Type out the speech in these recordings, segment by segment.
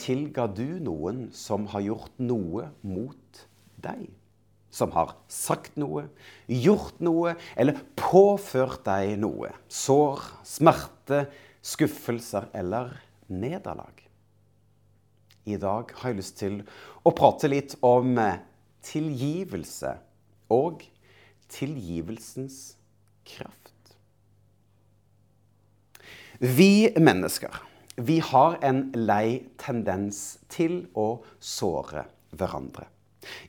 Tilga du noen som har gjort noe mot deg? Som har sagt noe, gjort noe eller påført deg noe? Sår, smerte, skuffelser eller nederlag? I dag har jeg lyst til å prate litt om tilgivelse og tilgivelsens kraft. Vi mennesker vi har en lei tendens til å såre hverandre.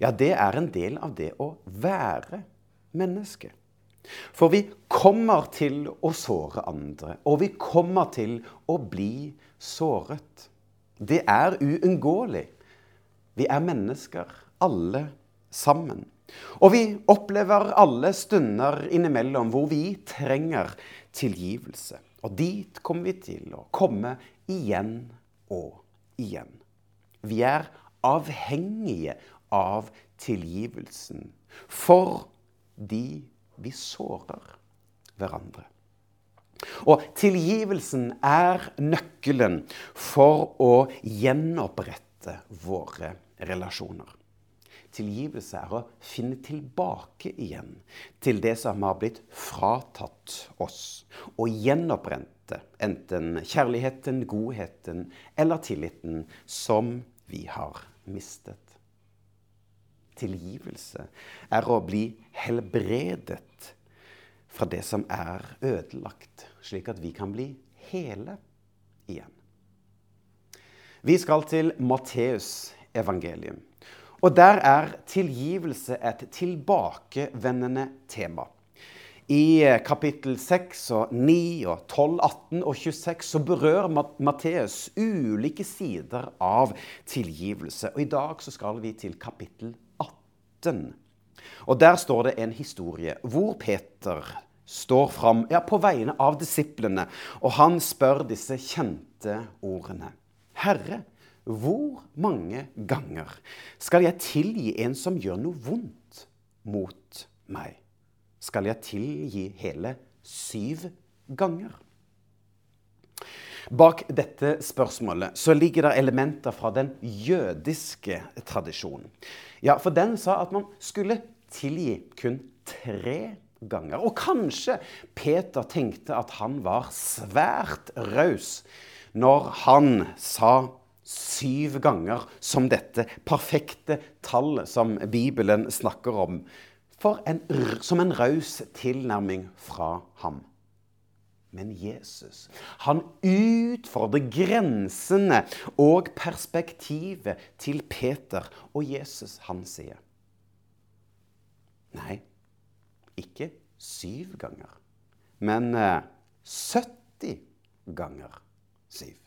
Ja, det er en del av det å være menneske. For vi kommer til å såre andre, og vi kommer til å bli såret. Det er uunngåelig. Vi er mennesker, alle sammen. Og vi opplever alle stunder innimellom hvor vi trenger tilgivelse. Og dit kommer vi til å komme igjen og igjen. Vi er avhengige av tilgivelsen for de vi sårer hverandre. Og tilgivelsen er nøkkelen for å gjenopprette våre relasjoner. Tilgivelse er å finne tilbake igjen til det som har blitt fratatt oss, og gjenopprente enten kjærligheten, godheten eller tilliten som vi har mistet. Tilgivelse er å bli helbredet fra det som er ødelagt, slik at vi kan bli hele igjen. Vi skal til Matteus evangelium. Og der er tilgivelse et tilbakevendende tema. I eh, kapittel 6 og 9 og 12, 18 og 26 så berører Matteus ulike sider av tilgivelse. Og i dag så skal vi til kapittel 18. Og der står det en historie hvor Peter står fram ja, på vegne av disiplene, og han spør disse kjente ordene. Herre, hvor mange ganger skal jeg tilgi en som gjør noe vondt mot meg? Skal jeg tilgi hele syv ganger? Bak dette spørsmålet så ligger det elementer fra den jødiske tradisjonen. Ja, For den sa at man skulle tilgi kun tre ganger. Og kanskje Peter tenkte at han var svært raus når han sa syv ganger som dette perfekte tallet som Bibelen snakker om, en, som en raus tilnærming fra ham. Men Jesus, han utfordrer grensene og perspektivet til Peter. Og Jesus, han sier Nei, ikke syv ganger, men 70 eh, ganger syv.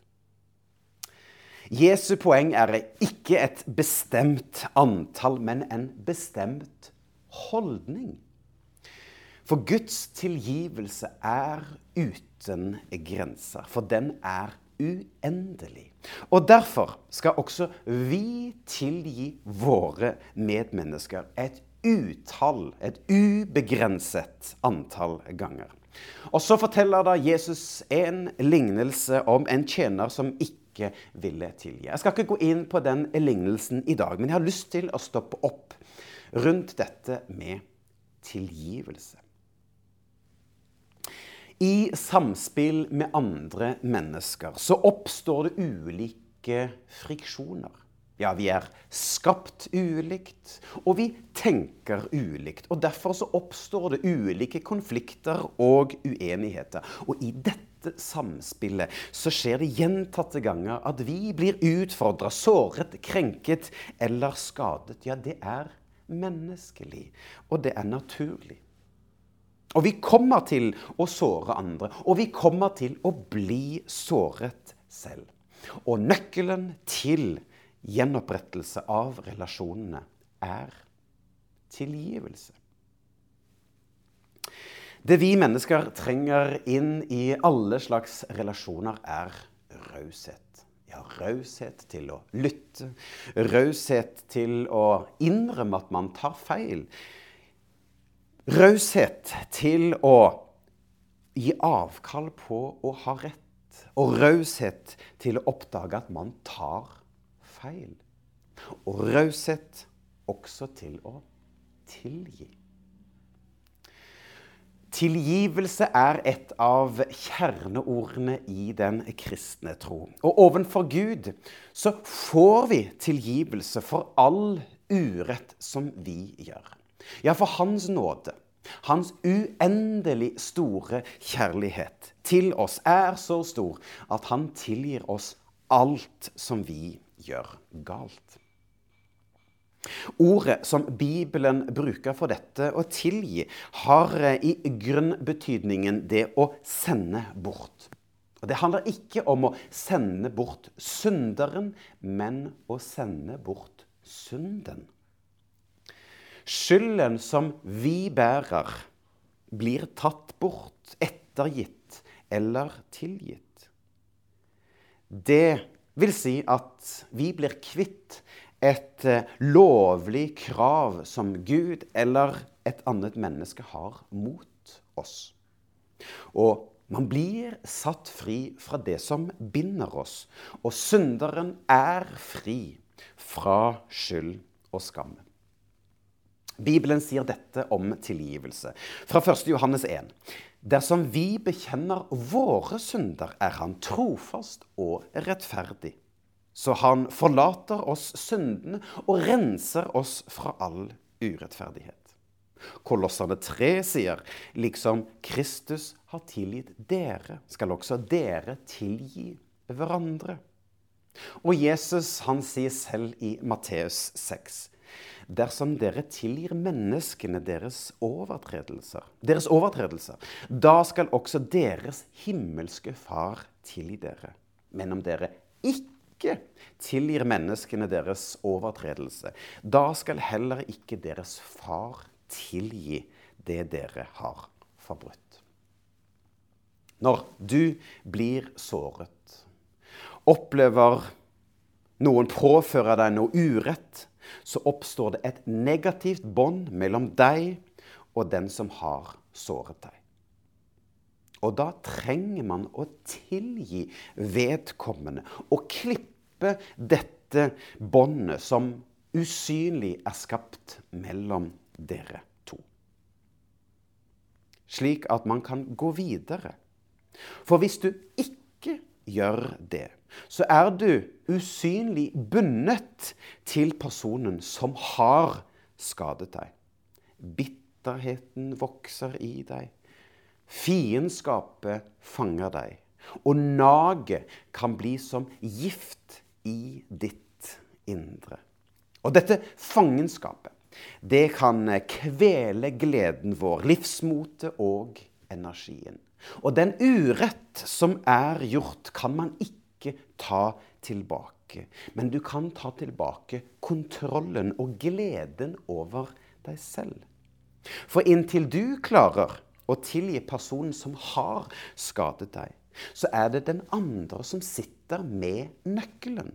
Jesu poeng er ikke et bestemt antall, men en bestemt holdning. For Guds tilgivelse er uten grenser, for den er uendelig. Og derfor skal også vi tilgi våre medmennesker et utall, et ubegrenset antall ganger. Og så forteller da Jesus en lignelse om en tjener som ikke ville tilgi. Jeg skal ikke gå inn på den lignelsen i dag, men jeg har lyst til å stoppe opp rundt dette med tilgivelse. I samspill med andre mennesker så oppstår det ulike friksjoner. Ja, vi er skapt ulikt, og vi tenker ulikt. Og Derfor så oppstår det ulike konflikter og uenigheter. Og i dette samspillet så skjer det gjentatte ganger at vi blir utfordra, såret, krenket eller skadet. Ja, det er menneskelig, og det er naturlig. Og vi kommer til å såre andre, og vi kommer til å bli såret selv. Og nøkkelen til gjenopprettelse av relasjonene er tilgivelse. Det vi mennesker trenger inn i alle slags relasjoner, er raushet. Ja, raushet til å lytte. Raushet til å innrømme at man tar feil. Raushet til å gi avkall på å ha rett. og raushet til å oppdage at man tar feil. Og raushet også til å tilgi. Tilgivelse er et av kjerneordene i den kristne tro. Og ovenfor Gud så får vi tilgivelse for all urett som vi gjør. Ja, for Hans nåde, Hans uendelig store kjærlighet til oss er så stor at Han tilgir oss alt som vi gjør galt. Ordet som Bibelen bruker for dette, å tilgi, har eh, i grunnbetydningen det å sende bort. Og Det handler ikke om å sende bort synderen, men å sende bort synden. Skylden som vi bærer, blir tatt bort, ettergitt eller tilgitt. Det vil si at vi blir kvitt et eh, lovlig krav som Gud eller et annet menneske har mot oss. Og man blir satt fri fra det som binder oss, og synderen er fri fra skyld og skam. Bibelen sier dette om tilgivelse. Fra 1. Johannes 1. Dersom vi bekjenner våre synder, er Han trofast og rettferdig så han forlater oss syndene og renser oss fra all urettferdighet. Kolossene 3 sier liksom Kristus har tilgitt dere, skal også dere tilgi hverandre. Og Jesus han sier selv i Matteus 6 Dersom dere tilgir menneskene deres overtredelser, deres overtredelser, da skal også deres himmelske Far tilgi dere. Men om dere ikke ikke tilgir menneskene deres overtredelse, da skal heller ikke deres far tilgi det dere har forbrutt. Når du blir såret, opplever noen påfører deg noe urett, så oppstår det et negativt bånd mellom deg og den som har såret deg. Og da trenger man å tilgi vedkommende og klippe dette båndet som usynlig er skapt mellom dere to. Slik at man kan gå videre. For hvis du ikke gjør det, så er du usynlig bundet til personen som har skadet deg. Bitterheten vokser i deg. Fiendskapet fanger deg, og naget kan bli som gift i ditt indre. Og dette fangenskapet, det kan kvele gleden vår, livsmotet og energien. Og den urett som er gjort, kan man ikke ta tilbake. Men du kan ta tilbake kontrollen og gleden over deg selv. For inntil du klarer å tilgi personen som har skadet deg, så er det den andre som sitter med nøkkelen.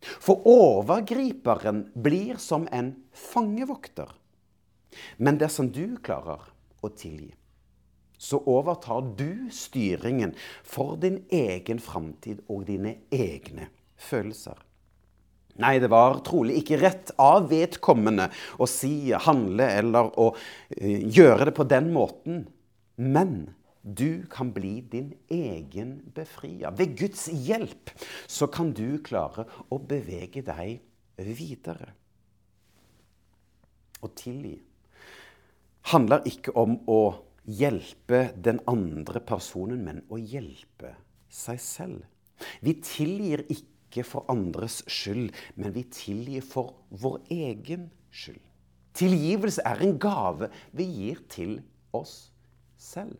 For overgriperen blir som en fangevokter. Men dersom du klarer å tilgi, så overtar du styringen for din egen framtid og dine egne følelser. Nei, det var trolig ikke rett av vedkommende å si, handle eller å uh, gjøre det på den måten. Men du kan bli din egen befrier. Ved Guds hjelp så kan du klare å bevege deg videre. Å tilgi handler ikke om å hjelpe den andre personen, men å hjelpe seg selv. Vi tilgir ikke for andres skyld, men vi tilgir for vår egen skyld. Tilgivelse er en gave vi gir til oss selv.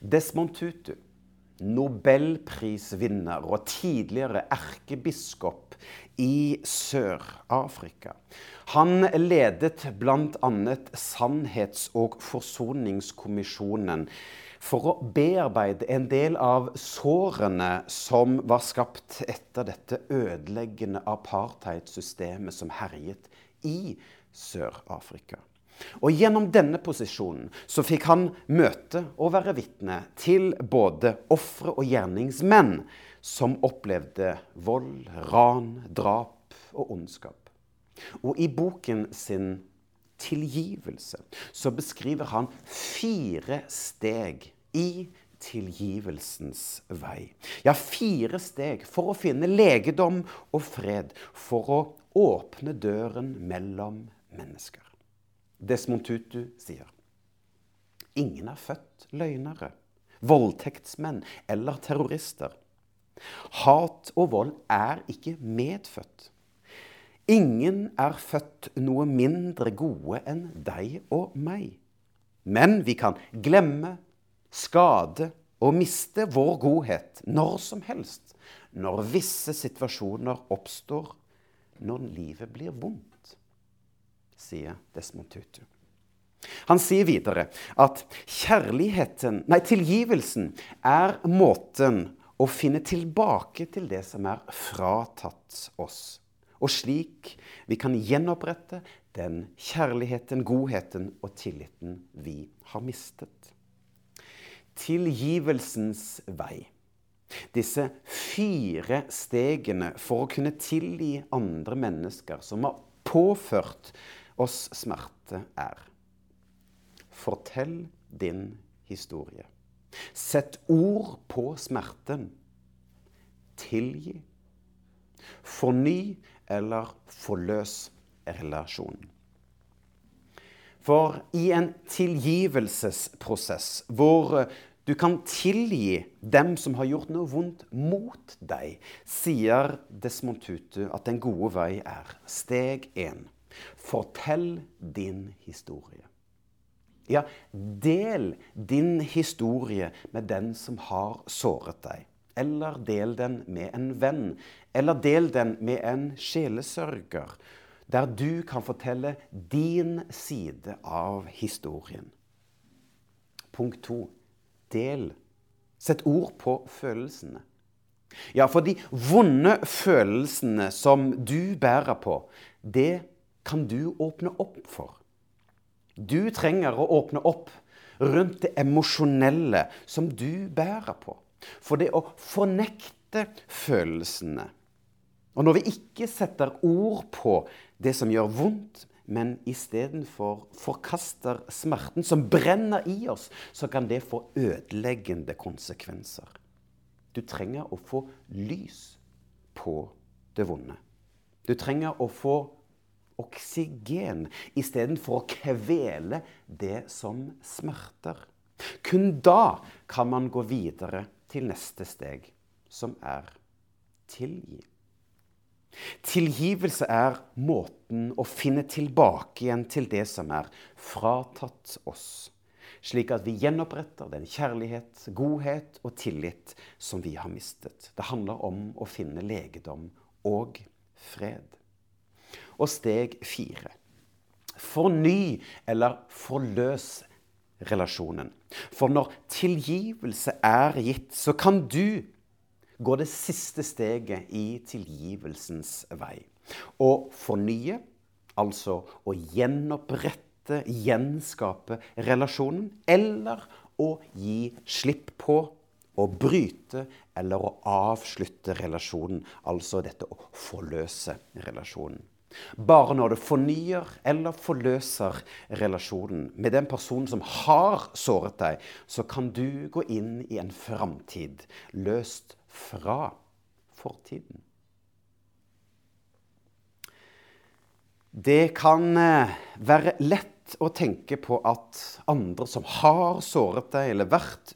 Desmond Tutu, nobelprisvinner og tidligere erkebiskop i Sør-Afrika. Han ledet bl.a. Sannhets- og forsoningskommisjonen for å bearbeide en del av sårene som var skapt etter dette ødeleggende apartheidsystemet som herjet i Sør-Afrika. Og gjennom denne posisjonen så fikk han møte og være vitne til både ofre og gjerningsmenn som opplevde vold, ran, drap og ondskap. Og i boken sin 'Tilgivelse' så beskriver han fire steg i tilgivelsens vei. Ja, fire steg for å finne legedom og fred, for å åpne døren mellom mennesker. Desmond Tutu sier ingen er født løgnere, voldtektsmenn eller terrorister. Hat og vold er ikke medfødt. Ingen er født noe mindre gode enn deg og meg. Men vi kan glemme, skade og miste vår godhet når som helst, når visse situasjoner oppstår, når livet blir vondt sier Desmond Tutu. Han sier videre at kjærligheten, nei, tilgivelsen er måten å finne tilbake til det som er fratatt oss. Og slik vi kan gjenopprette den kjærligheten, godheten og tilliten vi har mistet. Tilgivelsens vei. Disse fire stegene for å kunne tilgi andre mennesker som har påført oss smerte er. Fortell din historie. Sett ord på smerten. Tilgi. Forny eller forløs relasjonen. For i en tilgivelsesprosess hvor du kan tilgi dem som har gjort noe vondt mot deg, sier Desmond Tutu at den gode vei er steg én Fortell din historie. Ja, del din historie med den som har såret deg. Eller del den med en venn. Eller del den med en sjelesørger. Der du kan fortelle din side av historien. Punkt to. Del. Sett ord på følelsene. Ja, for de vonde følelsene som du bærer på, det kan du åpne opp for. Du trenger å åpne opp rundt det emosjonelle som du bærer på. For det å fornekte følelsene Og når vi ikke setter ord på det som gjør vondt, men istedenfor forkaster smerten som brenner i oss, så kan det få ødeleggende konsekvenser. Du trenger å få lys på det vonde. Du trenger å få oksygen istedenfor å kvele det som smerter. Kun da kan man gå videre til neste steg, som er tilgi. Tilgivelse er måten å finne tilbake igjen til det som er fratatt oss, slik at vi gjenoppretter den kjærlighet, godhet og tillit som vi har mistet. Det handler om å finne legedom og fred. Og steg fire forny eller forløs relasjonen. For når tilgivelse er gitt, så kan du gå det siste steget i tilgivelsens vei. Å fornye, altså å gjenopprette, gjenskape relasjonen, eller å gi slipp på, å bryte eller å avslutte relasjonen. Altså dette å forløse relasjonen. Bare når det fornyer eller forløser relasjonen med den personen som har såret deg, så kan du gå inn i en framtid løst fra fortiden. Det kan eh, være lett å tenke på at andre som har såret deg eller vært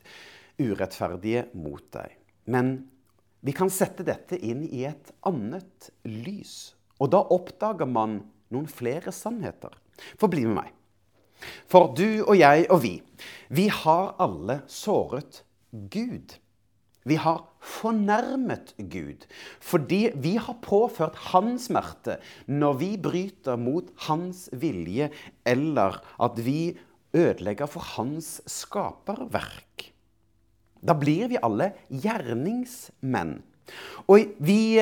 urettferdige mot deg. Men vi kan sette dette inn i et annet lys. Og da oppdager man noen flere sannheter. For bli med meg. For du og jeg og vi, vi har alle såret Gud. Vi har fornærmet Gud fordi vi har påført hans smerte når vi bryter mot hans vilje, eller at vi ødelegger for hans skaperverk. Da blir vi alle gjerningsmenn. Og vi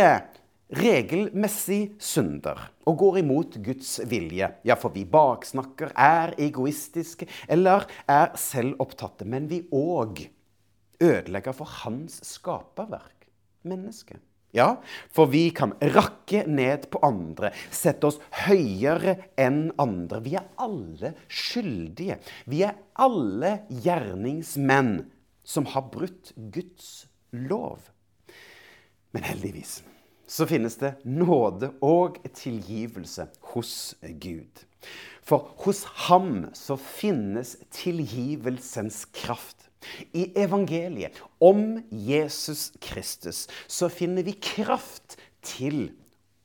regelmessig synder og går imot Guds vilje. Ja, for vi baksnakker, er egoistiske eller er selvopptatte. Men vi òg ødelegger for hans skaperverk, mennesket. Ja, for vi kan rakke ned på andre, sette oss høyere enn andre. Vi er alle skyldige. Vi er alle gjerningsmenn som har brutt Guds lov. Men heldigvis så finnes det nåde og tilgivelse hos Gud. For hos ham så finnes tilgivelsens kraft. I evangeliet om Jesus Kristus så finner vi kraft til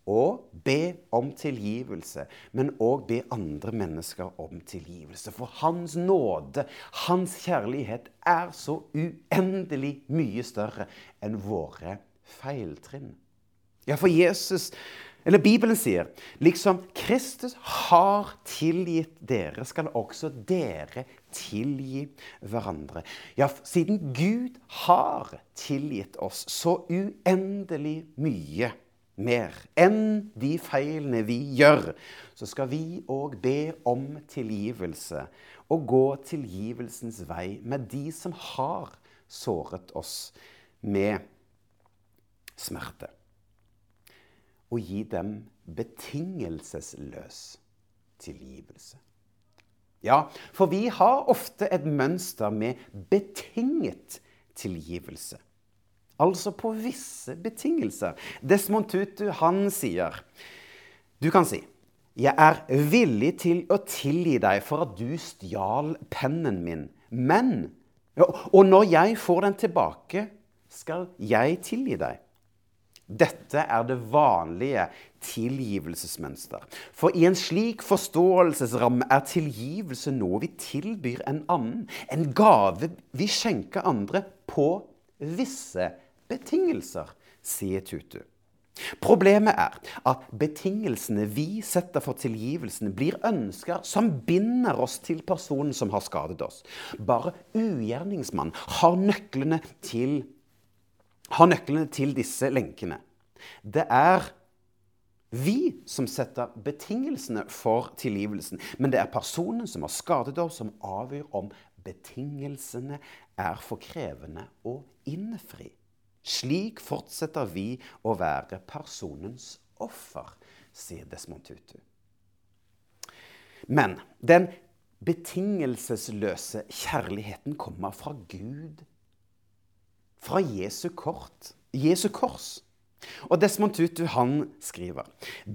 å be om tilgivelse, men òg be andre mennesker om tilgivelse. For Hans nåde, Hans kjærlighet, er så uendelig mye større enn våre feiltrinn. Ja, for Jesus eller Bibelen sier liksom Kristus har tilgitt dere, skal også dere tilgi hverandre. Ja, siden Gud har tilgitt oss så uendelig mye mer enn de feilene vi gjør, så skal vi òg be om tilgivelse og gå tilgivelsens vei med de som har såret oss med smerte og gi dem betingelsesløs tilgivelse. Ja, for vi har ofte et mønster med betinget tilgivelse. Altså på visse betingelser. Desmond Tutu, han sier Du kan si jeg er villig til å tilgi deg for at du stjal pennen min. Men Og når jeg får den tilbake, skal jeg tilgi deg. Dette er det vanlige tilgivelsesmønster. For i en slik forståelsesramme er tilgivelse noe vi tilbyr en annen. En gave vi skjenker andre på visse betingelser, sier Tutu. Problemet er at betingelsene vi setter for tilgivelsen, blir ønsker som binder oss til personen som har skadet oss. Bare ugjerningsmannen har nøklene til har nøklene til disse lenkene. Det er vi som setter betingelsene for tilgivelsen. Men det er personen som har skadet oss, som avgjør om betingelsene er for krevende å innfri. Slik fortsetter vi å være personens offer, sier Desmond Tutu. Men den betingelsesløse kjærligheten kommer fra Gud fra Jesu, kort, Jesu kors. Og Desmond Tutu han skriver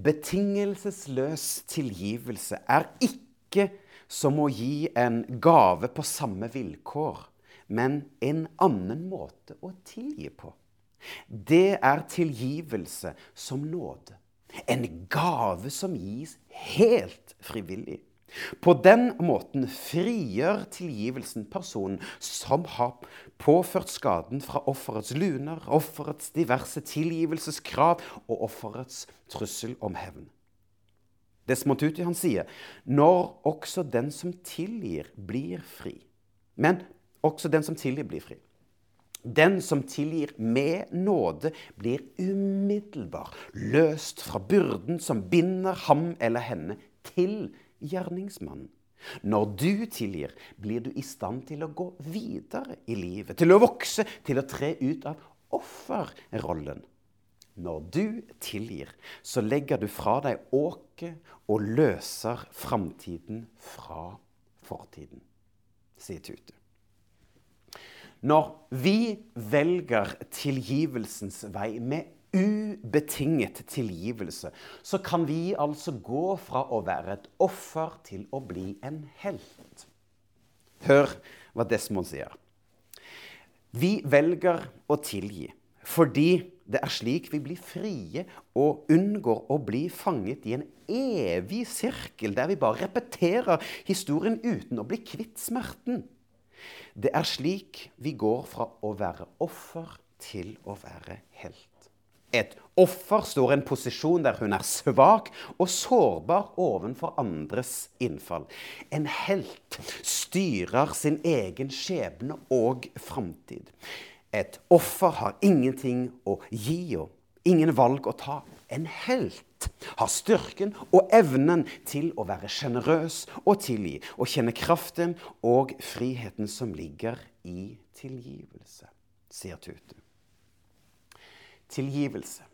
betingelsesløs tilgivelse er ikke som å gi en gave på samme vilkår, men en annen måte å tilgi på. Det er tilgivelse som nåde. En gave som gis helt frivillig. På den måten frigjør tilgivelsen personen som har påført skaden fra offerets luner, offerets diverse tilgivelseskrav og offerets trussel om hevn. Desmond Tutu han sier når også den som tilgir, blir fri. Men også den som tilgir, blir fri. Den som tilgir med nåde, blir umiddelbar løst fra byrden som binder ham eller henne til gjerningsmannen. Når du tilgir, blir du i stand til å gå videre i livet, til å vokse, til å tre ut av offerrollen. Når du tilgir, så legger du fra deg åket og løser framtiden fra fortiden, sier Tute. Når vi velger tilgivelsens vei med ubetinget tilgivelse, så kan vi altså gå fra å være et offer til å bli en helt. Hør hva Desmond sier. Vi velger å tilgi fordi det er slik vi blir frie og unngår å bli fanget i en evig sirkel der vi bare repeterer historien uten å bli kvitt smerten. Det er slik vi går fra å være offer til å være helt. Et offer står i en posisjon der hun er svak og sårbar ovenfor andres innfall. En helt styrer sin egen skjebne og framtid. Et offer har ingenting å gi og ingen valg å ta. En helt har styrken og evnen til å være sjenerøs og tilgi, og kjenne kraften og friheten som ligger i tilgivelse, sier Tute. Tilgivelse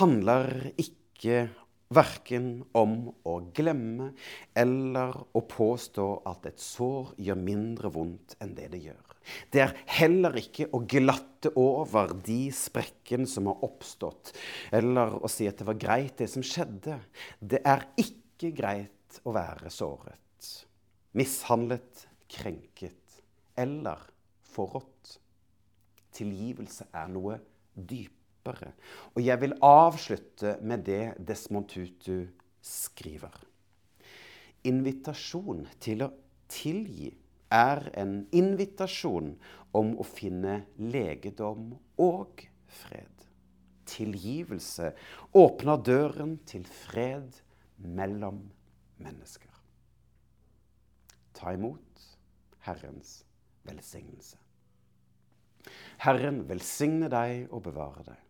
handler ikke verken om å glemme eller å påstå at et sår gjør mindre vondt enn det det gjør. Det er heller ikke å glatte over de sprekkene som har oppstått, eller å si at det var greit, det som skjedde. Det er ikke greit å være såret, mishandlet, krenket eller forrådt. Tilgivelse er noe dypere dypere. Og jeg vil avslutte med det Desmond Tutu skriver. Invitasjon til å tilgi er en invitasjon om å finne legedom og fred. Tilgivelse åpner døren til fred mellom mennesker. Ta imot Herrens velsignelse. Herren velsigne deg og bevare deg.